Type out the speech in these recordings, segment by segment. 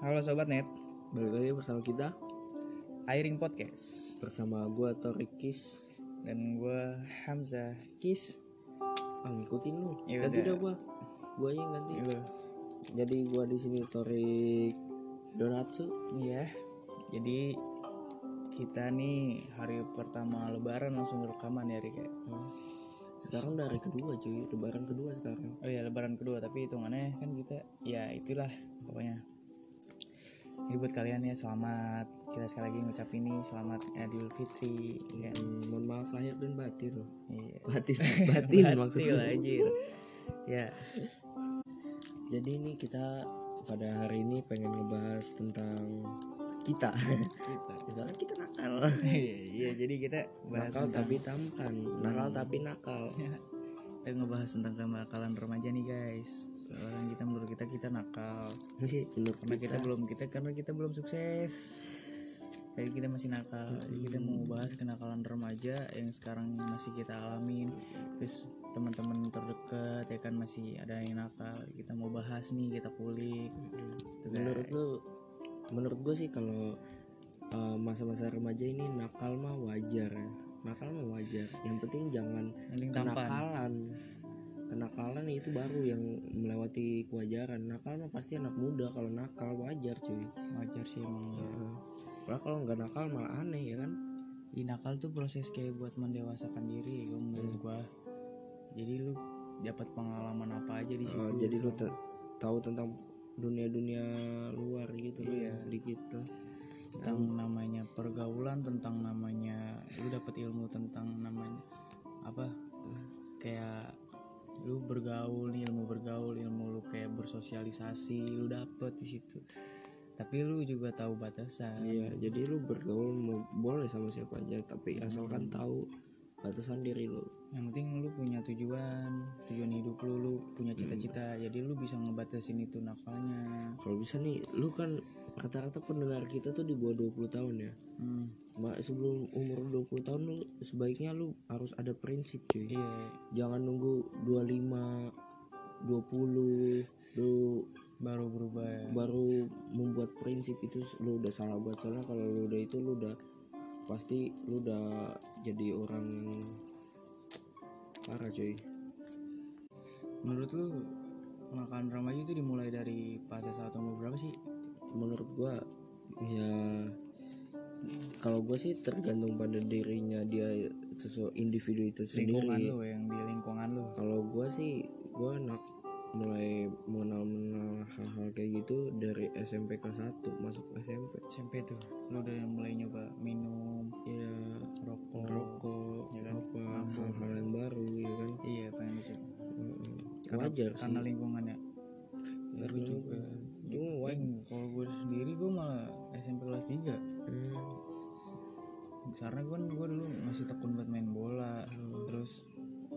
Halo Sobat Net, Balik lagi bersama kita Airing Podcast bersama gua Torikis. Dan gue Hamzah Kis Ah ngikutin lu. Ya ganti dah gua. Gua yang ganti. Iya, Jadi gua di sini Torik Donatsu. Iya, jadi kita nih hari pertama lebaran langsung rekaman ya Rik ya? Hmm. Sekarang udah hari kedua cuy, lebaran kedua sekarang. Oh iya lebaran kedua, tapi hitungannya kan kita ya itulah pokoknya Jadi buat kalian ya selamat Kita sekali lagi ngucapin nih selamat Idul Fitri ya. Hmm, mohon maaf lahir dan batin loh. Iya. Batin, batin Batil, maksudnya. anjir. Ya, Jadi ini kita pada hari ini pengen ngebahas tentang kita. kita. Soalnya kita nakal. Iya, iya, jadi kita bahas nakal tentang tapi tampan, nakal tapi nakal. Kita ngebahas tentang kenakalan remaja nih guys. Soalnya kita menurut kita kita nakal. Menurut karena kita, kita, belum kita karena kita belum sukses. Jadi kita masih nakal. Jadi kita mau bahas kenakalan remaja yang sekarang masih kita alamin. Terus teman-teman terdekat ya kan masih ada yang nakal. Kita mau bahas nih kita kulik. Gitu, menurut lu menurut gue sih kalau uh, masa-masa remaja ini nakal mah wajar ya nakal mah wajar. Yang penting jangan mending tampan. kenakalan. Kenakalan itu baru yang melewati kewajaran. Nakal mah pasti anak muda. Kalau nakal wajar cuy. Wajar sih emang. Malah kalau nggak nakal malah aneh ya kan? Ih, nakal tuh proses kayak buat mendewasakan diri kalau menurut Hmm. gua. Jadi lu dapat pengalaman apa aja di situ Oh, jadi lu tahu tentang dunia-dunia luar gitu Iya. ya dikit lah tentang namanya pergaulan tentang namanya lu dapat ilmu tentang namanya apa? Kayak lu bergaul nih ilmu bergaul ilmu lu kayak bersosialisasi lu dapet di situ. Tapi lu juga tahu batasan. Iya, jadi lu bergaul mau- boleh sama siapa aja, tapi asalkan Hmm. tahu batasan diri lu. yang penting lu punya tujuan tujuan hidup lu lu punya cita-cita jadi lu bisa ngebatasin itu nakalnya. Kalau bisa nih, lu kan rata-rata pendengar kita tuh di bawah 20 tahun ya. hmm, sebelum umur 20 tahun lu sebaiknya lu harus ada prinsip cuy. iya Jangan nunggu 25 20 lu baru berubah ya. baru membuat prinsip itu lu udah salah buat soalnya kalau lu udah itu lu udah pasti lu udah jadi orang yang parah cuy. menurut lu makan remaja itu dimulai dari pada saat umur berapa sih menurut gua ya kalau gua sih tergantung pada dirinya dia sesuai individu itu lingkungan sendiri lu yang di lingkungan lu. Kalau gua sih gua nak mulai mengenal mengenal hal-hal kayak gitu dari SMP kelas 1 masuk SMP SMP tuh lu udah mulai nyoba minum ya rokok rokok ya kan? hal-hal yang baru ya kan? Iya pengen coba. Heeh. Karena- wajar sih. karena lingkungannya. Ya, gue Karena juga wajar kalau gue sendiri gue malah SMP kelas 3 Hmm. karena gue kan gue dulu masih tekun buat main bola. Terus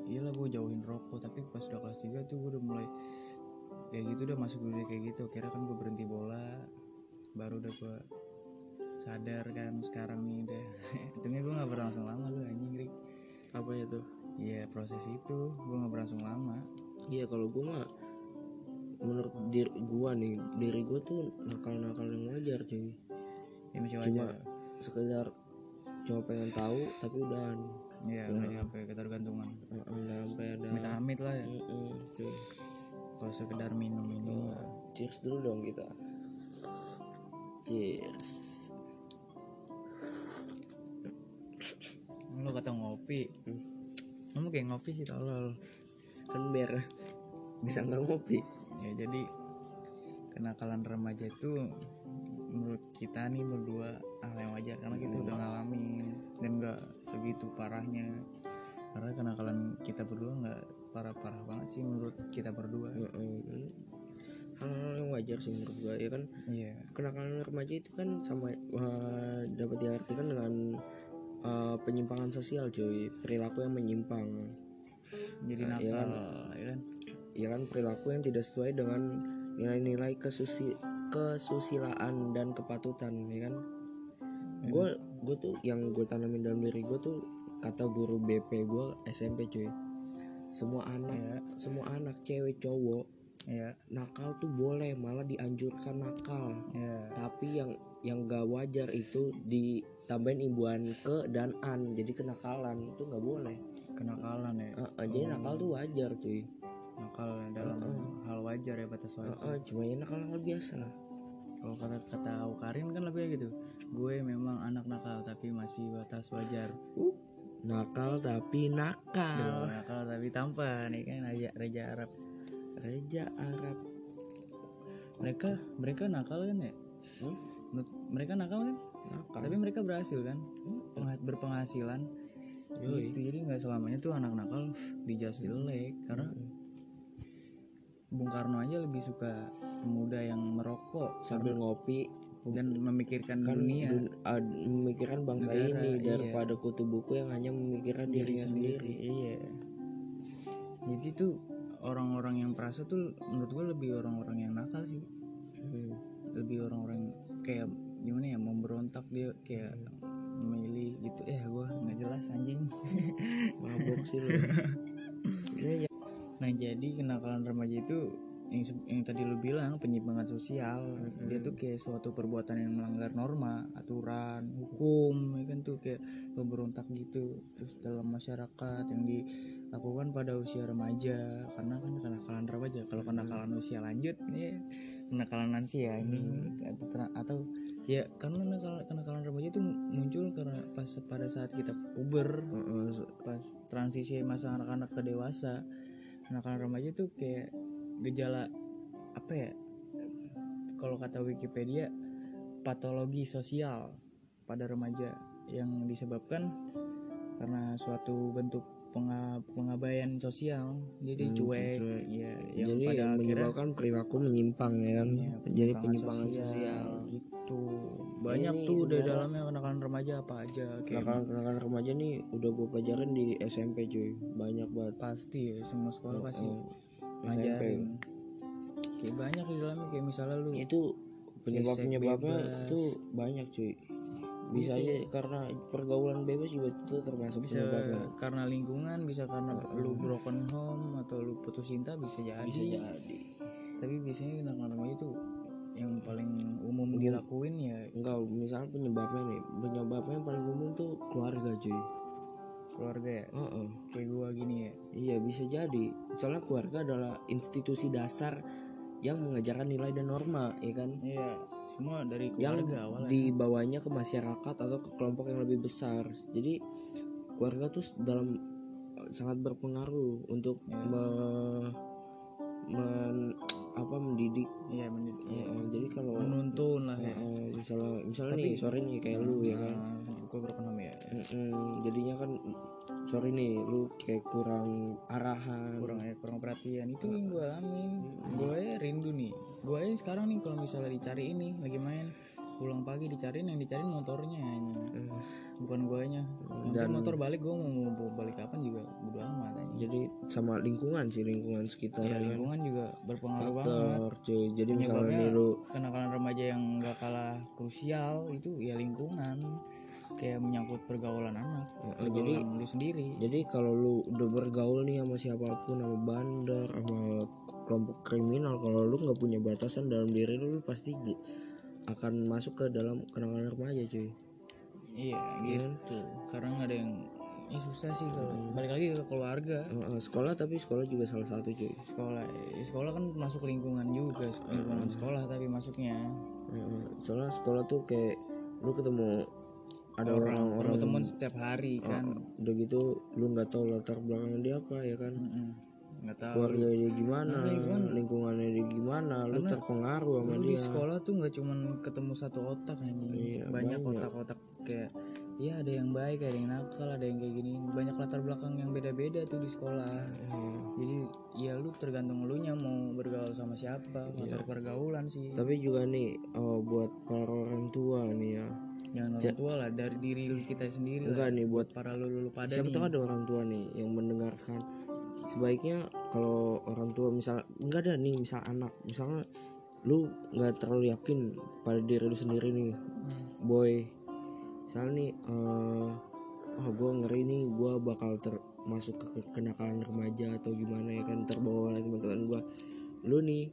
iyalah gue jauhin rokok tapi pas udah kelas 3 tuh gue udah mulai kayak gitu udah masuk dunia kayak gitu. Kira kan gue berhenti bola baru udah gue sadar kan sekarang nih udah. Untungnya gue gak berlangsung lama lu anjing Rik apa ya tuh? Iya proses itu. Gue gak berlangsung lama. Iya kalau gue mah menurut diri gua nih diri gua tuh nakal-nakal yang wajar cuy. Ya masih Cuma- wajar. Sekedar cuma pengen tahu tapi udahan. Iya Ya. nggak sampai ketergantungan. Nggak sampai ada amit amit lah ya. Mm-mm, cuy. kalau sekedar minum minum Oh, cheers dulu dong kita. Cheers. Lu kata ngopi. Hmm. kamu kayak ngopi sih tolol. Kan biar bisa nggak ngopi ya jadi kenakalan remaja itu menurut kita nih berdua hal yang wajar karena kita udah ngalamin dan nggak segitu parahnya. Karena kenakalan kita berdua nggak parah-parah banget sih menurut kita berdua. Hal-hal yang wajar sih menurut gua ya kan? Iya. Kenakalan remaja itu kan sama eh, dapat diartikan dengan eh, penyimpangan sosial cuy. Perilaku yang menyimpang. Jadi Nah, iya nakal kan? ya kan ya kan perilaku yang tidak sesuai dengan nilai-nilai kesusi kesusilaan dan kepatutan ya kan? Gue gue tuh yang gue tanamin dalam diri gue tuh kata guru BP gue SMP cuy. Semua anak ya. semua anak cewek cowok ya. nakal tuh boleh malah dianjurkan nakal. Ya. Tapi yang yang gak wajar itu ditambahin imbuhan ke dan an jadi kenakalan itu nggak boleh. Kenakalan ya? Eh, eh, jadi nakal tuh wajar cuy nakal dalam hal wajar ya batas wajar. Eh, cuma ya nakal nakal biasa lah. Kalau kata kata Aukarin kan lebih gitu gue memang anak nakal tapi masih batas wajar. Nakal tapi nakal. Nakal tapi tampan nih kan raja raja Arab. Raja Arab. Mereka mereka nakal kan ya? Hmm? Mereka nakal kan? Nakal. Tapi mereka berhasil kan? Pengha- berpenghasilan. Yoi. gitu jadi nggak selamanya tuh anak nakal dijudge jelek karena Bung Karno aja lebih suka pemuda yang merokok sambil ngopi dan memikirkan kan dunia. dun- ah, memikirkan bangsa Negara, ini iya. daripada kutu buku yang hanya memikirkan dirinya sendiri. iya. Jadi tuh orang-orang yang perasa tuh menurut gue lebih orang-orang yang nakal sih. Hmm. lebih orang-orang kayak gimana ya memberontak dia kayak memilih gitu. Ya gue nggak jelas anjing. Mabok sih lu. Ya- nah jadi kenakalan remaja itu yang, yang tadi lu bilang penyimpangan sosial. Dia tuh kayak suatu perbuatan yang melanggar norma aturan hukum ya kan tuh kayak pemberontak gitu. Terus dalam masyarakat yang dilakukan pada usia remaja karena kan kenakalan remaja. Kalau kenakalan usia lanjut nih kenakalan lansia ini. Atau, tena- atau ya karena kenakalan, kenakalan remaja itu muncul karena pas pada saat kita puber se- pas transisi masa anak-anak ke dewasa anak-anak remaja tuh kayak gejala apa ya kalau kata Wikipedia patologi sosial pada remaja yang disebabkan karena suatu bentuk penga- pengabaian sosial jadi Hmm, cuek cuek. ya yang jadi pada yang menyebabkan perilaku menyimpang ya kan. Iya, jadi penyimpangan sosial, sosial. gitu banyak Ini tuh di dalamnya kenakalan remaja apa aja kayak Kenakalan-kenakalan remaja nih udah gue pelajarin di SMP cuy. Banyak banget. pasti ya semua sekolah pasti Heeh. ngajarin kayak banyak di dalamnya kayak misalnya lu itu penyebab penyebabnya tuh banyak cuy. Bisa aja karena pergaulan bebas juga itu termasuk bisa penyebabnya. karena lingkungan bisa karena lu broken home atau lu putus cinta bisa jadi. Bisa jadi. Tapi biasanya kenakalan remaja itu dilakuin ya. Enggak misalnya penyebabnya nih penyebabnya yang paling umum tuh keluarga cuy. Keluarga ya? Heeh. kayak gua gini ya? Iya bisa jadi. Soalnya keluarga adalah institusi dasar yang mengajarkan nilai dan norma ya kan? Iya semua dari yang keluarga awalnya. dibawanya ke masyarakat atau ke kelompok yang lebih besar. Jadi keluarga tuh dalam sangat berpengaruh untuk Ya. me- men- apa mendidik. Iya mendidik. Iya. Heeh, jadi kalau menuntun lah ya. Heeh, misalnya misalnya Tapi- nih sorry nih kayak lu ya kan? Nah, gua broken home ya. Mm-mm, jadinya kan sorry nih lu kayak kurang arahan. Kurang ya kurang perhatian. Itu yang gue alamin. Gue rindu nih. Gue sekarang nih kalau misalnya dicari ini lagi main pulang pagi dicariin yang dicariin motornya anjing. Eh, bukan guanya. Yang Dan- motor balik gue mau, mau balik kapan juga bodo amat anjing. jadi sama lingkungan sih lingkungan sekitar ya ya kan? lingkungan juga berpengaruh banget. faktor cuy. Jadi misalnya Penyebabnya nih lu kenakalan remaja yang gak kalah krusial itu ya lingkungan. Kayak menyangkut pergaulan anak jadi pergaulan lu sendiri. jadi kalau lu udah bergaul nih sama siapa pun sama bandar sama kelompok kriminal kalau lu nggak punya batasan dalam diri lu, lu pasti akan masuk ke dalam kenakalan remaja cuy. Iya gitu. sekarang ada yang ya susah sih kalau balik lagi ke keluarga. Sekolah tapi sekolah juga salah satu cuy. Sekolah Ya, sekolah kan masuk lingkungan juga lingkungan sekolah tapi masuknya. Soalnya sekolah tuh kayak lu ketemu ada orang orang-orang teman setiap hari kan. udah gitu lu nggak tahu latar belakang dia apa ya kan? Mm-mm. Nggak tahu. Keluarga dia gimana? Nah, lingkungan- lingkungannya dia gimana? Lu terpengaruh sama lu di dia. sekolah tuh nggak cuman ketemu satu otak anjing. Iya, banyak otak-otak kayak ya ada yang baik ada yang nakal ada yang kayak gini. Banyak latar belakang yang beda-beda tuh di sekolah. Hmm. jadi ya lu tergantung lu nya mau bergaul sama siapa Iya. faktor pergaulan sih. Tapi juga nih oh, buat para orang tua nih ya. Jangan orang tua lah dari diri kita sendiri lah. enggak nih buat para lu lu pada siapa nih. tahu ada orang tua nih yang mendengarkan sebaiknya kalau orang tua misal enggak ada nih misal anak misalnya lu nggak terlalu yakin pada diri lu sendiri nih Hmm. boy misalnya nih eh oh gue ngeri nih gue bakal ter masuk ke ke- kenakalan remaja atau gimana ya kan terbawa oleh teman-teman gue lu nih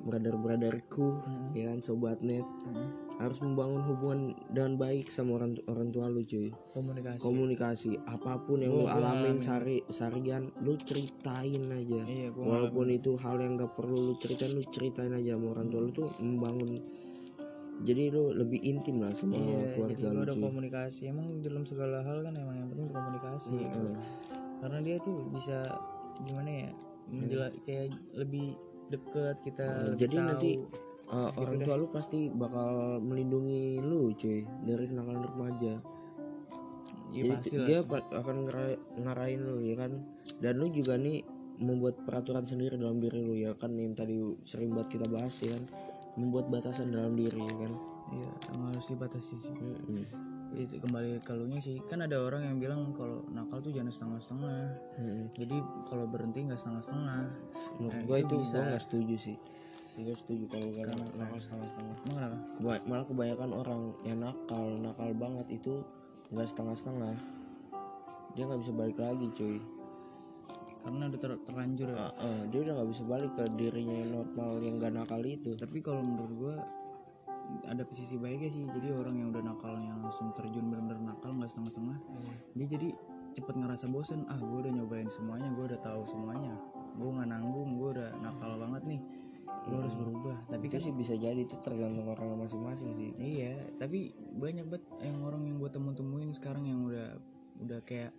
brother brotherku Hmm. ya kan sobat net Hmm. Harus membangun hubungan dengan baik sama orang orang tua lu cuy. Komunikasi. Komunikasi. Apa pun yang lu alamin sehari seharian lu ceritain aja. Iya walaupun itu hal yang gak perlu lu ceritain lu ceritain aja sama orang tua lu tuh membangun. Jadi lu lebih intim lah sama iya jadi keluarga lu lu ada cuy. komunikasi. Emang dalam segala hal kan emang yang penting komunikasi gitu. Heeh. karena dia tuh bisa gimana ya menjela kayak lebih deket kita Hmm, lebih jadi tahu. nanti uh, orang tua lu pasti bakal melindungi lu cuy dari kenakalan remaja. Iya jadi pasti lah dia pa- akan ngarahin lu ya kan? Dan lu juga nih membuat peraturan sendiri dalam diri lu ya kan? Yang tadi sering buat kita bahas ya kan? Membuat batasan dalam diri ya kan? Iya emang harus dibatasi sih. Mm-mm. itu kembali ke lunya sih. Kan ada orang yang bilang kalau nakal tuh jangan setengah-setengah. Mm-mm. jadi kalau berhenti nggak setengah-setengah. Menurut Nah, gua itu itu bisa. gua nggak setuju sih gua setuju kalau gak nakal setengah-setengah emang kenapa malah kebanyakan orang yang nakal nakal banget itu nggak setengah-setengah. Dia nggak bisa balik lagi cuy. Karena udah ter- terlanjur ya? Ah, ah, dia udah nggak bisa balik ke dirinya yang normal yang gak nakal itu. Tapi kalau menurut gua ada sisi baiknya sih. Jadi orang yang udah nakalnya langsung terjun bener-bener nakal nggak setengah-setengah dia jadi cepet ngerasa bosen. Ah gue udah nyobain semuanya gue udah tahu semuanya. Gue nggak nanggung gue udah nakal banget nih gue harus berubah. Tapi itu kan sih bisa jadi itu tergantung orang masing-masing sih. Iya tapi banyak banget yang orang yang gue temu-temuin sekarang yang udah udah kayak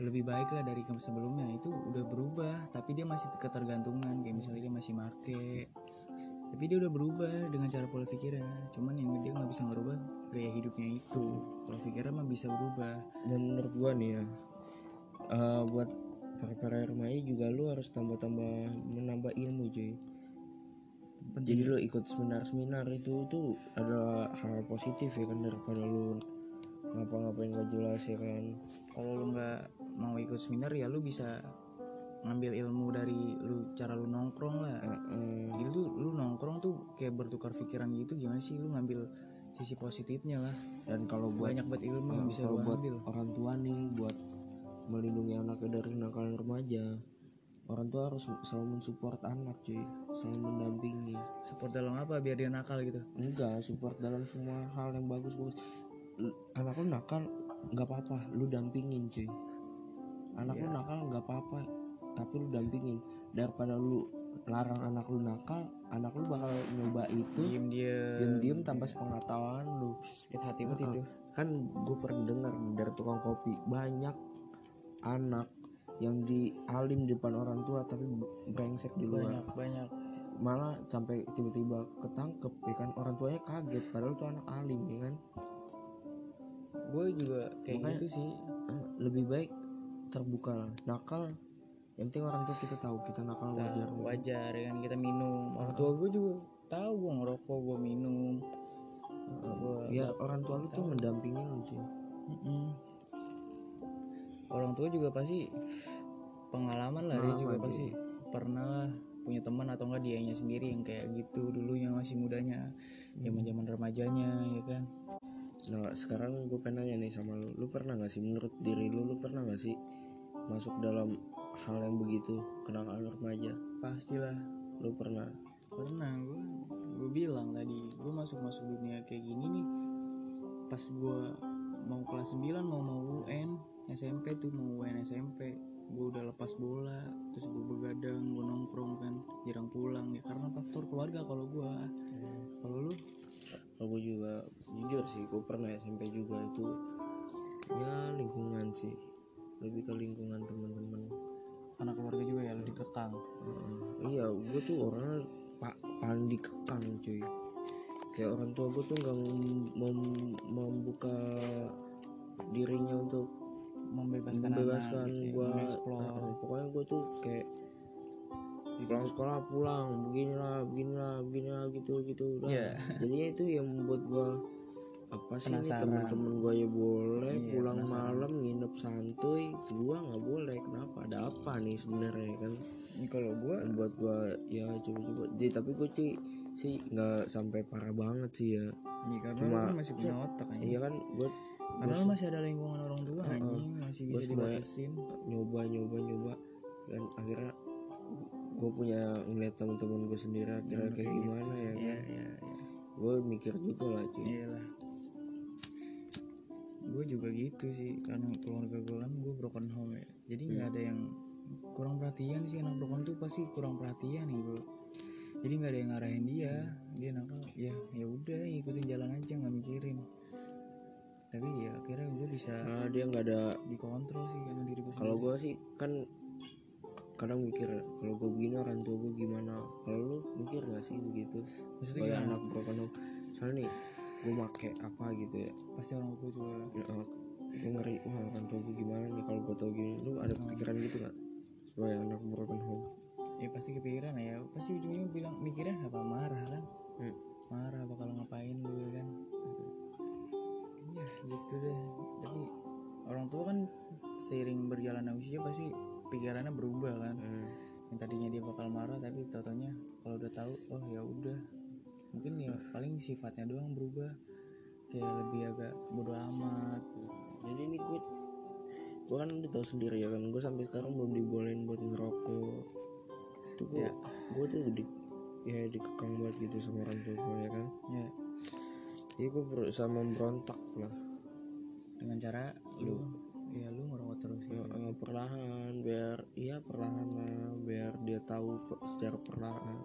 lebih baik lah dari sebelumnya itu udah berubah tapi dia masih ketergantungan. Kayak misalnya dia masih make tapi dia udah berubah dengan cara pola pikirnya. Cuman yang dia nggak bisa ngerubah gaya hidupnya itu. Pola pikirnya mah bisa berubah. Dan menurut gua nih ya eh, buat para para remaja juga lu harus tambah-tambah menambah ilmu cuy jadi lu ikut seminar-seminar itu tuh adalah hal positif ya kan daripada lu ngapa-ngapain gak jelas ya kan. Kalau lu nggak mau ikut seminar ya lu bisa ngambil ilmu dari lu cara lu nongkrong lah. Ah, ah. Jadi tuh lu nongkrong tuh kayak bertukar pikiran gitu gimana sih lu ngambil sisi positifnya lah. Dan kalau buat banyak banget ilmu yang Ah, bisa lu buat ambil. orang tua nih buat melindungi anaknya dari nakalan remaja orang tua harus selalu mensupport anak cuy. Selalu mendampingi. Support dalam apa? Biar dia nakal gitu? Enggak support dalam semua hal yang bagus bagus anak lu nakal nggak apa-apa. Lu dampingin cuy. Anak lu nakal nggak apa-apa. Tapi lu dampingin. Daripada lu larang anak lu nakal anak lu bakal nyoba itu diem dia diem-diem tanpa sepengetahuan lu. Sakit hati banget itu. Kan gue pernah dengar dari tukang kopi banyak anak yang dialim di depan orang tua tapi brengsek di luar. Banyak banyak. Malah sampai tiba-tiba ketangkep ya kan? Orang tuanya kaget padahal tuh anak alim ya kan? Gue juga kayak Makanya- gitu sih. Eh, lebih baik terbuka lah. Nakal yang penting orang tua kita tahu kita nakal Tahu, wajar. wajar ya kan? Kita minum. Orang tua gue juga tahu gue ngerokok gue minum. Gue ya orang tua lu tuh mendampingin lu cuy Mm-mm. Orang tua juga pasti pengalaman lah dia juga pasti pernah lah punya teman atau enggak dianya sendiri yang kayak gitu dulu yang masih mudanya zaman zaman remajanya ya kan? Nah sekarang gue pengen nanya nih sama lu lu pernah gak sih menurut diri lu lu pernah gak sih masuk dalam hal yang begitu kenakalan remaja? Pastilah. Lu pernah? Pernah gue gue bilang tadi gue masuk masuk dunia kayak gini nih pas gue mau kelas 9 mau mau UN SMP tuh mau UN SMP gue udah lepas bola terus gue begadang gue nongkrong kan jarang pulang ya. Karena faktor keluarga kalau gue kalau lu? Kalau gue juga jujur sih gue pernah SMP juga itu ya lingkungan sih. Lebih ke lingkungan teman-teman anak keluarga juga ya lu dikekang. Heeh. iya gue tuh orangnya pak paling dikekang cuy. Kayak orang tua gue tuh nggak mem- mem- membuka dirinya untuk membebaskan, membebaskan anak, gitu ya, gue mengeksplor. pokoknya gue tuh kayak pulang sekolah pulang beginilah beginilah beginilah gitu gitu udah. Iya. jadinya itu yang membuat gue apa sih teman-teman gue ya boleh Iya, pulang penasaran. malam nginep santuy gue nggak boleh. Kenapa? Ada apa nih sebenarnya kan? Ini kalau gue buat gue ya coba-coba. Jadi tapi gue sih sih nggak sampai parah banget sih ya. Ya, karena Cuma- kan masih punya otak kan iya kan? Gue karena lu masih ada lingkungan orang tua anjing masih bisa semuanya- dibatasin. nyoba nyoba nyoba. Dan akhirnya gue punya ngeliat teman-teman gue sendiri akhirnya kayak gimana ya iya kan. iya iya. Gue mikir juga lah cuy. Iyalah. Gue juga gitu sih karena keluarga gue kan gue broken home ya. Jadi nggak ada yang kurang perhatian sih anak broken tuh pasti kurang perhatian nih bro jadi nggak ada yang ngarahin dia dia nakal ya ya udah ikutin jalan aja nggak mikirin tapi ya akhirnya gue bisa nah, dia nggak ada dikontrol sih sama diri gue kalau gue sih kan kadang mikir kalau gue begini orang tua gue gimana? Kalau lu mikir gak sih begitu? Sebagai anak broken home soalnya nih gue make apa gitu ya? Pasti orang tua juga. Ya, gue ngeri wah orang tua gue gimana nih kalau gue tau gini? Lu ada kepikiran gitu gak sebagai anak broken home. Ya pasti kepikiran ya. Pasti ujungnya bilang mikirnya apa marah kan? Hmm. marah bakal ngapain lu ya kan ya gitu deh. Tapi orang tua kan seiring berjalannya usia pasti pikirannya berubah kan. Hmm. yang tadinya dia bakal marah tapi totonya kalau udah tahu oh ya udah. Mungkin ya paling sifatnya doang berubah. Kayak lebih agak bodo amat. Jadi ini gue gue kan udah tau sendiri ya kan. Gue sampai sekarang belum dibolehin buat ngerokok. Itu gue Ya. gue tuh di ya dikekang banget gitu sama orang tua gue ya kan. Ya jadi gue berusaha memberontak lah. Dengan cara lu ya lu ngerokok terus Ya, gitu. eh, perlahan biar iya perlahan lah biar dia tahu secara perlahan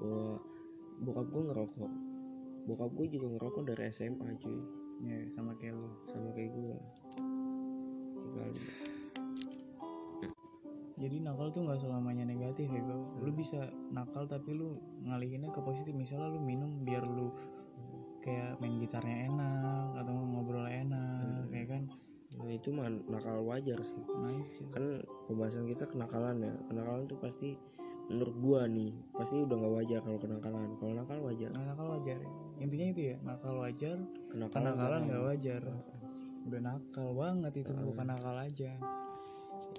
bahwa bokap gue ngerokok. Bokap gue juga ngerokok dari SMA cuy. Ya sama kayak lu. Sama kayak gue tinggal jadi nakal tuh nggak selamanya negatif ya bro lu bisa nakal tapi lu ngalihinnya ke positif. Misalnya lu minum biar lu kayak main gitarnya enak atau ngobrol enak kayak kan? Nah itu mah nakal wajar sih. Nah itu kan pembahasan kita kenakalan ya. Kenakalan tuh pasti menurut gua nih pasti udah nggak wajar kalau kenakalan. Kalau nakal wajar. Nah, nakal wajar ya. intinya itu ya nakal wajar kenakalan kenakalan nakal. nggak wajar. udah nakal banget itu bukan nakal aja.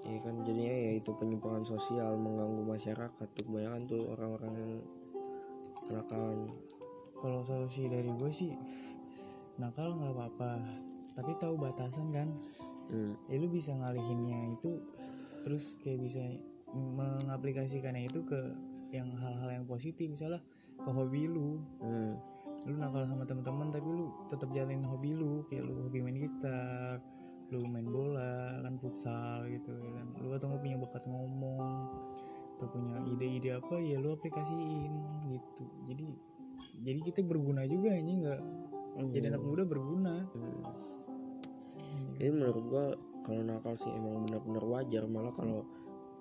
Iya kan jadinya ya itu penyimpangan sosial mengganggu masyarakat. Tuh kebanyakan tuh orang-orang yang kenakalan kalau solusi dari gue sih nakal nggak apa-apa. Tapi tahu batasan kan? Hmm. ya lu bisa ngalihinnya itu terus kayak bisa mengaplikasikannya itu ke yang hal-hal yang positif. Misalnya ke hobi lu. Hmm. lu nakal sama teman-teman tapi lu tetap jalanin hobi lu. Kayak lu hobi main gitar lu main bola kan futsal gitu ya kan. Lu atau punya bakat ngomong atau punya ide-ide apa ya lu aplikasiin gitu. Jadi jadi kita berguna juga ini nggak jadi anak muda berguna. Hmm. Jadi menurut gua kalau nakal sih emang benar-benar wajar. Malah kalau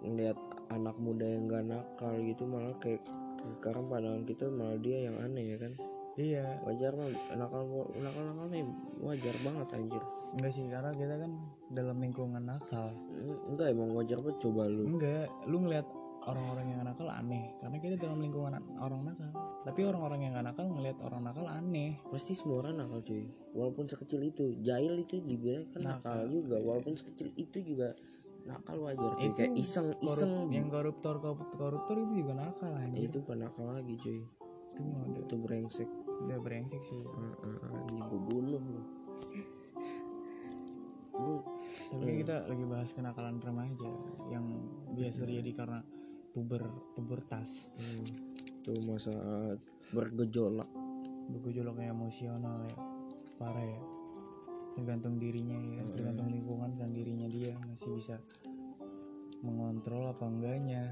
ngelihat anak muda yang gak nakal gitu malah kayak sekarang pandangan kita malah dia yang aneh ya kan? Iya. Wajar mah nakal nakal nakal nih wajar banget anjir. Enggak sih karena kita kan dalam lingkungan nakal. Hmm, enggak emang wajar banget. Coba lu. Enggak lu ngeliat orang-orang yang nakal aneh. Karena kita dalam lingkungan orang nakal. Tapi orang-orang yang gak nakal ngeliat orang nakal aneh. Pasti semua orang nakal cuy. Walaupun sekecil itu jahil itu dibilang kan nakal, juga. Walaupun sekecil itu juga nakal wajar cuy. Itu kayak iseng Korup- iseng. yang koruptor koruptor itu juga nakal anjir itu bukan nakal lagi cuy. Itu mah udah, itu brengsek. udah brengsek sih. Anjing gue bunuh lu. Tapi kita lagi bahas kenakalan remaja yang biasa terjadi karena puber pubertas hmm, tuh masa bergejolak. Bergejolak emosional ya parah ya. Tergantung dirinya ya Hmm. tergantung lingkungan dan dirinya dia masih bisa mengontrol apa enggaknya.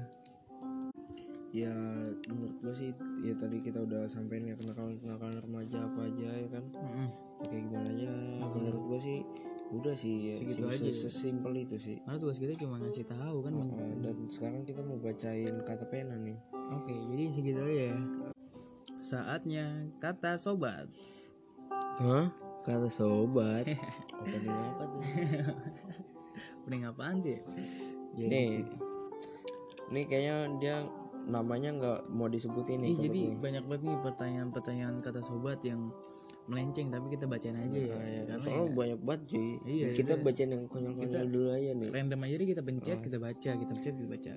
Ya menurut gue sih ya tadi kita udah sampein ya kenakalan kenakalan remaja apa aja ya kan. Ya, kayak gimana aja. Menurut gue sih udah sih ya, Segitu sim- aja ya. sesimpel itu sih karena tugas kita cuma ngasih tahu kan Uh, dan sekarang kita mau bacain kata pena nih oke jadi segitu aja ya saatnya kata sobat Hah? Kata sobat Opening apa tuh? Mending apaan tuh ya? Nih gitu. Nih kayaknya dia namanya nggak mau disebutin nih Ih, jadi nih. banyak banget nih pertanyaan-pertanyaan kata sobat yang melenceng tapi kita bacain aja ya. Ya. Karena Soalnya ya banyak banget cuy Iya, Ya, Kita iya. bacain yang konyol-konyol dulu aja nih random aja deh kita pencet, Ah. kita baca, kita pencet, kita baca.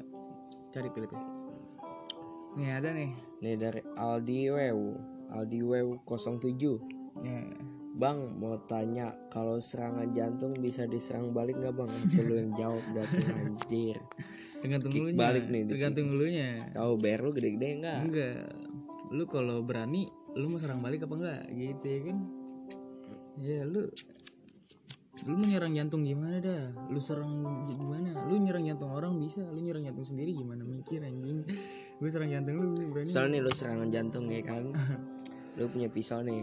Cari pilih-pilih. Nih ada nih. Nih dari Aldi Wew Aldi Wew 07 Ya. Bang mau tanya Kalau serangan jantung bisa diserang balik nggak bang? Aku lu yang jawab tuh anjir tergantung Kick lu balik nih, tergantung lu nya Tahu bayar lu gede-gede enggak? enggak lu kalau berani lu mau serang balik apa enggak? Gitu ya kan? Ya lu lu mau nyerang jantung gimana dah? Lu serang gimana? Lu nyerang jantung orang bisa lu nyerang jantung sendiri gimana mikir anjing? Gue serang jantung lu berani. Misalnya nih lu serangan jantung ya kan? Lu punya pisau nih.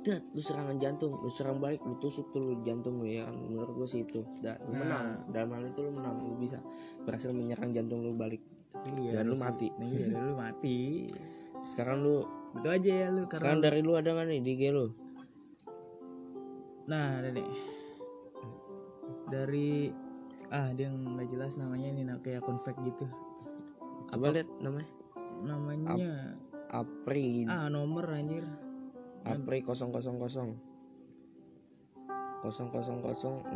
Dat, lu serangan jantung, lu serang balik, lu tusuk tuh lu jantung lu ya kan? Menurut gue sih itu. Da, lu Nah. menang, dalam hal itu lu menang Lu bisa berhasil menyerang jantung lu balik. Iya, Dan lu mati. Nah, iya dan lu mati. Sekarang lu, itu aja ya lu karena sekarang dari lu ada gak nih di IG lu? nah ada nih dari ah dia nggak jelas namanya ini nah, kayak konfek gitu. Coba lihat namanya. Namanya Apri. Ah nomor anjir. Apri 000 000066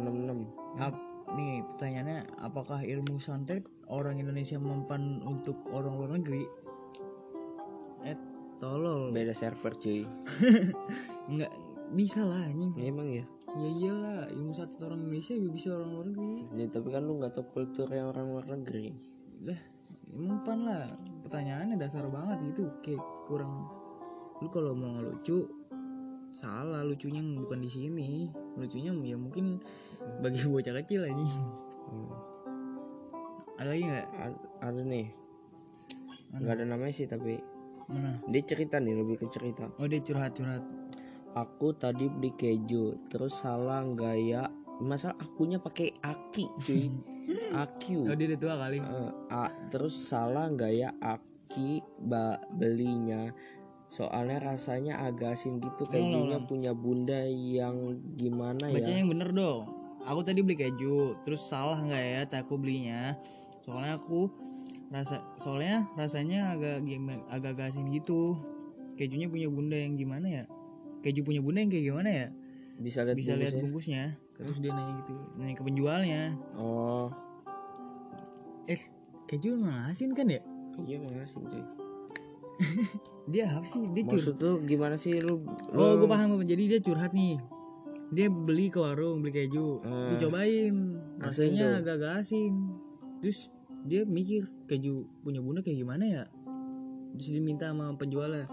Ap, nih pertanyaannya apakah ilmu santet orang Indonesia mempan untuk orang luar negeri tolol. Beda server cuy. Nggak bisa lah anjing. Ya, Emang ya? ya iyalah. Ilmu santet orang Indonesia bisa orang luar negeri. Ya Tapi kan lu gak tau kulturnya orang luar negeri. Lah mempan lah. Pertanyaannya dasar banget gitu. Kayak kurang lu kalau mau ngelucu salah. Lucunya bukan di sini. Lucunya ya mungkin bagi bocah kecil aja Hmm. ada lagi nggak? Ada nih. Nggak ada namanya sih tapi mana? Dia cerita nih lebih ke cerita. Oh dia curhat curhat Aku tadi beli keju Terus salah gaya. Masalah akunya pakai aki cuy. Aki oh dia udah tua kali. Eh, a, terus salah nggak ya aki ba, belinya. Soalnya rasanya agak asin gitu kejunya punya bunda yang gimana baca ya yang bener dong. Aku tadi beli keju terus salah nggak ya tak aku belinya. Soalnya aku rasa soalnya rasanya agak agak agak asin gitu. Kejunya punya bunda yang gimana ya? Keju punya bunda yang kayak gimana ya? Bisa lihat bisa lihat bungkusnya? terus dia nanya gitu nanya ke penjualnya. Oh. Eh keju emang asin kan ya? Iya makasih cuy. Dia apa sih? Dia curhat maksud tuh gimana sih? Lu oh lu- gue paham. Gue jadi dia curhat nih. Dia beli ke warung beli keju. Hmm. dicobain. Asin rasanya agak-agak asin. Terus dia mikir keju punya bunda kayak gimana ya? Terus dia minta sama penjualnya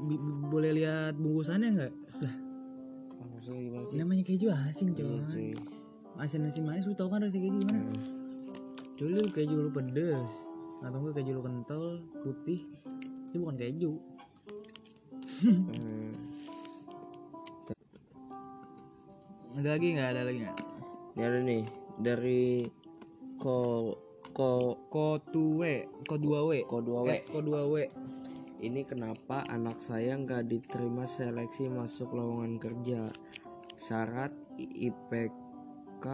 "Bi- boleh lihat bungkusannya nggak? Lah Ah, maksudnya gimana sih? namanya keju asin Iya, coy cuy. asin asin manis lu tau kan rasa keju gimana? Hmm. Kecuali lu keju lu pedes. Atau enggak keju lu kental putih. Itu bukan keju. Hmm. ada lagi nggak? Ada lagi nggak? Ini ada nih dari ko ko ko tuwe ko dua w ko dua w eh, ko dua w Ini kenapa anak saya nggak diterima seleksi masuk lowongan kerja? Syarat IPK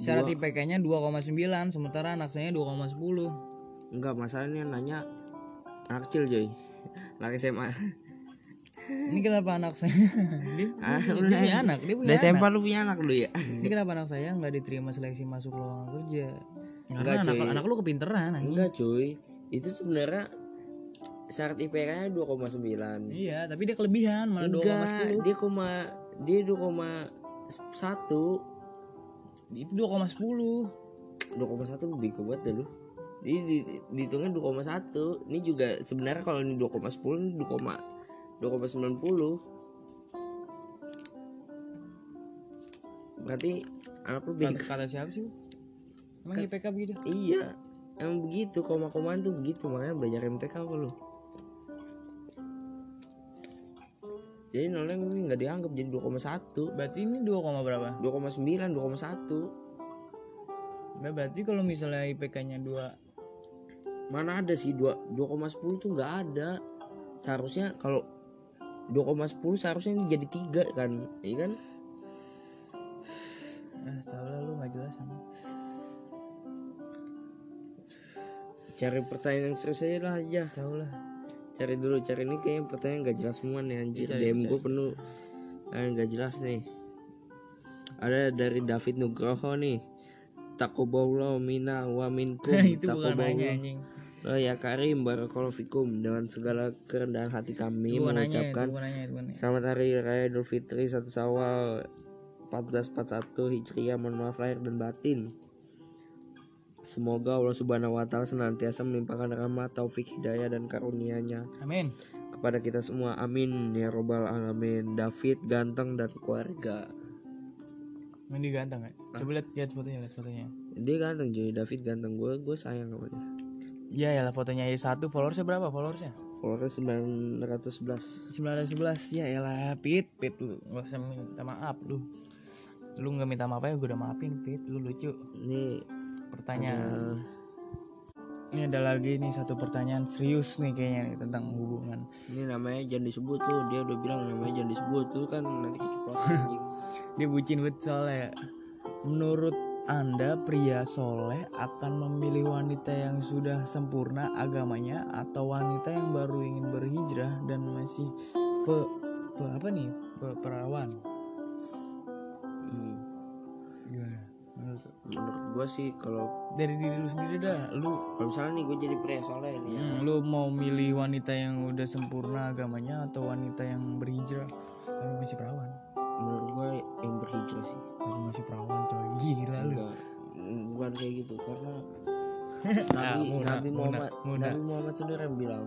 syarat dua- IPK-nya 2,9 sementara anak saya 2,10 enggak masalahnya nanya anak kecil Joy. Anak SMA. Ini kenapa anak saya dia, Ah, dia udah. punya anak dia punya Udah anak SMA lu punya anak lu ya? ini kenapa anak saya nggak diterima seleksi masuk lowongan kerja ya, Enggak, anak, cuy. anak lu kepinteran anjing. Enggak cuy. Itu sebenarnya syarat IPK-nya 2,9. iya tapi dia kelebihan malah Enggak, 2,10 dia koma dia 2,1 itu 2,10 2,1 lebih kuat deh lu Ini di, dihitungnya 2,1 Ini juga sebenarnya kalau ini 2,10 ini 2, 2,90 Berarti anak lu kata, bego kata siapa sih? Emang Kan- IPK begitu? Iya Emang begitu. Koma-komaan tuh begitu. Makanya belajar MTK apa lu Jadi nolnya mungkin nggak dianggap jadi 2,1 berarti ini 2, berapa? 2,9 2,1 Nggak, berarti kalau misalnya IPK-nya 2 Mana ada sih 2 2,10 tuh nggak ada. Seharusnya kalau 2,10 seharusnya ini jadi 3 kan. Iya kan? ah tau lah lu nggak jelas sama Cari pertanyaan yang serius aja lah aja. tau lah Cari dulu, cari ini kayaknya pertanyaan gak jelas semua nih anjir. Cari, DM gue penuh. Ah, gak jelas nih. Ada dari David Nugroho nih. Takobaulah mina wa minkum. itu bukan nanya Takobaulah. anjing Oh ya Karim Barakallahu fikum dengan segala kerendahan hati kami itu nanya mengucapkan nanya itu bukan nanya. Selamat Hari Raya Idul Fitri 1 Syawal 1441 Hijriah Mohon maaf lahir dan batin Semoga Allah Subhanahu wa taala senantiasa melimpahkan rahmat, taufik, hidayah dan karunia-Nya Amin. kepada kita semua. Amin ya robbal alamin. David ganteng dan keluarga. Ini ganteng kan? Coba lihat lihat fotonya, lihat fotonya. Dia ganteng jadi David ganteng gue gue sayang sama dia. Iya ya lah fotonya ya satu followersnya berapa followersnya? Followersnya 911 911 ya elah Pit Pit lu nggak usah minta maaf lu. Lu nggak minta maaf ya gue udah maafin Pit lu lucu. Ini pertanyaan. eh, ini ada lagi nih satu pertanyaan serius nih kayaknya nih tentang hubungan. Ini namanya jangan disebut tuh dia udah bilang namanya jangan disebut tuh kan nanti keceplosan dia bucin banget soalnya. Menurut anda pria soleh akan memilih wanita yang sudah sempurna agamanya atau wanita yang baru ingin berhijrah dan masih pe, pe- apa nih? Pe- perawan? Hmm, gimana? Menurut menurut gue sih kalau dari diri lu sendiri dah lu kalau misalnya nih gue jadi pria soleh nih ya. Hmm, lu mau milih wanita yang udah sempurna agamanya atau wanita yang berhijrah? Tapi masih perawan? Menurut gue yang berhijrah sih tapi masih perawan coy gila lu enggak mm, bukan kayak gitu karena Ah, Nabi muna, Nabi Muhammad muna. Nabi Muhammad sendiri yang bilang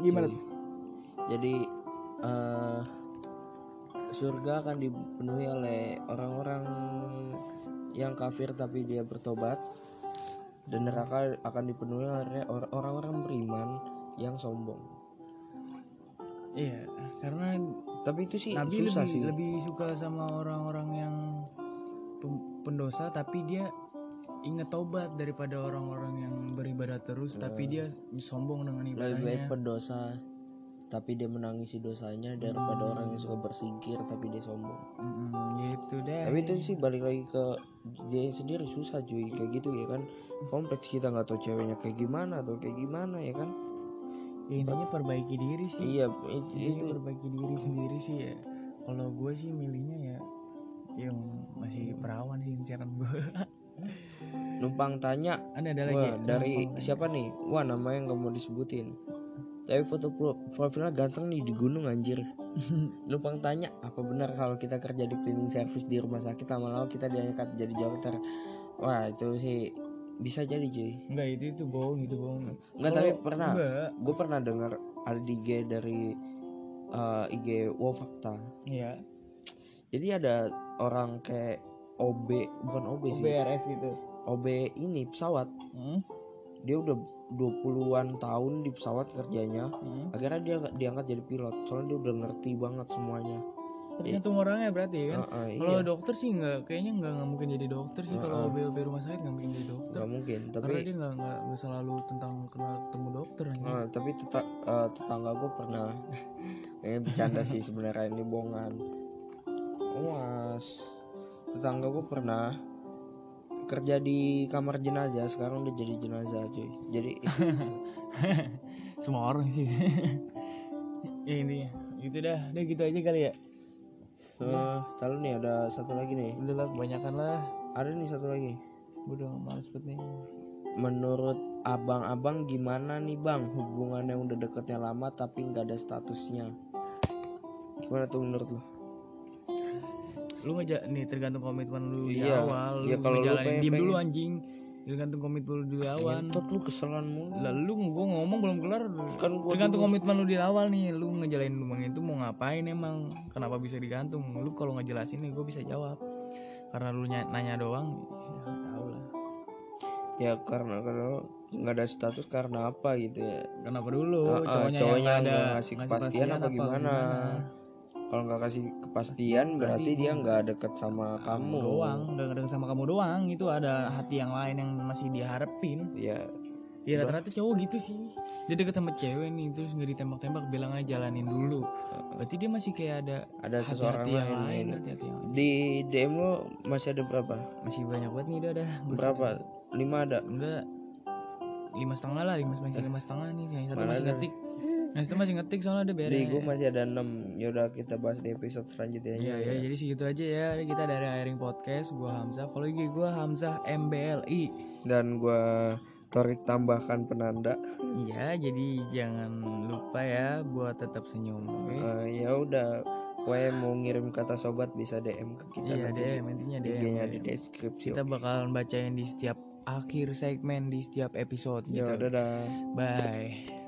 gimana Cuy. tuh jadi eh, surga akan dipenuhi oleh orang-orang yang kafir tapi dia bertobat dan neraka akan dipenuhi oleh or- orang-orang beriman yang sombong iya karena tapi itu sih Nabi susah lebih sih. lebih suka sama orang-orang yang pendosa tapi dia inget tobat daripada orang-orang yang beribadah terus tapi dia sombong dengan lebih baik ibadahnya. pendosa tapi dia menangisi dosanya daripada orang yang suka bersingkir tapi dia sombong. Mm, gitu deh tapi itu sih balik lagi ke dia sendiri susah cuy kayak gitu ya kan. Kompleks kita nggak tahu ceweknya kayak gimana atau kayak gimana ya kan Ya, intinya perbaiki diri sih. Iya it- Intinya itu perbaiki diri sendiri sih ya. Kalau gue sih milihnya ya yang masih perawan sih incaran gue numpang tanya ada ada lagi wah ya? dari Numpang siapa nih? Wah namanya nggak mau disebutin. Tapi foto pro- profilnya ganteng nih di gunung anjir. Numpang tanya apa benar kalau kita kerja di cleaning service di rumah sakit lama-lama kita diangkat jadi dokter? Wah itu sih bisa jadi cuy. Enggak itu itu bohong itu bohong. Enggak tapi pernah. gue pernah dengar ada di IG dari eh, IG Wow Fakta. Ya jadi ada orang kayak OB bukan OB sih. BRS gitu. OB ini pesawat. Hmm? dia udah 20-an tahun di pesawat kerjanya. Hmm? akhirnya dia diangkat jadi pilot. Soalnya dia udah ngerti banget semuanya tergantung orangnya berarti kan? Heeh, kalau iya. dokter sih nggak kayaknya nggak nggak mungkin jadi dokter sih. Kalau Heeh. OB OB rumah sakit nggak mungkin jadi dokter. Nggak mungkin tapi karena dia nggak nggak selalu tentang kenal ketemu dokter eh, tapi teta- eh, tetangga gue pernah kayaknya bercanda sih sebenarnya ini bohongan. Was tetangga gue pernah kerja di kamar jenazah sekarang udah jadi jenazah cuy. Jadi semua orang sih. Ya intinya. Gitu dah. Udah gitu aja kali ya eh tahu nih ada satu lagi nih. Udah lah kebanyakan lah. Ada nih satu lagi. Udah males banget nih. Menurut abang-abang gimana nih bang? Hubungan yang udah deketnya lama tapi nggak ada statusnya. Gimana tuh menurut lo lu ngejak nih tergantung komitmen lu di Iya. awal. Iya, lu kalau lu pengen- diem dulu pengen- anjing tergantung komitmen lu di awal. Ngentot lu keselan mulu lalu gua ngomong belum kelar. Kan gua tergantung dulu- komitmen lu di awal nih. Lu ngejalanin hubungan itu mau ngapain emang? Kenapa bisa digantung? Lu kalau ngejelasin nih gue bisa jawab. Karena lu ny- nanya doang ya tahu lah. Ya karena karena nggak ada status karena apa gitu ya? Kenapa dulu? Ah, ah, cowoknya, cowoknya yang ada. ngasih kepastian apa gimana? Kalau nggak kasih kepastian berarti dia nggak deket sama kamu doang nggak ada sama kamu doang. Itu ada hati yang lain yang masih diharapin. Ya ya rata-rata cowok gitu sih. Dia deket sama cewek nih terus nggak ditembak-tembak bilang aja jalanin dulu. Berarti dia masih kayak ada ada seseorang hati-hati yang lain, lain ya. hati-hati yang lain. di DM lo masih ada berapa? Masih banyak banget nih udah dah Gua berapa? lima ada? Enggak. Lima setengah lah lima masih lima setengah nih. Yang satu Mana masih ada? ngetik yang satu masih ngetik soalnya udah beres. Di gue masih ada enam. Yaudah kita bahas di episode selanjutnya Iya ya, jadi segitu aja ya. Kita dari Airing Podcast gua Hamzah. Follow IG gua Hamzah MBLI dan gue Torik tambahkan penanda. Iya jadi jangan lupa ya buat tetap senyum oke? Eh, ya udah. Pokoknya mau ngirim kata sobat bisa DM ke kita Iya nanti. DM intinya DM, IG-nya di DM. deskripsi kita bakalan bacain di setiap akhir segmen di setiap episode Ya, gitu. dadah. bye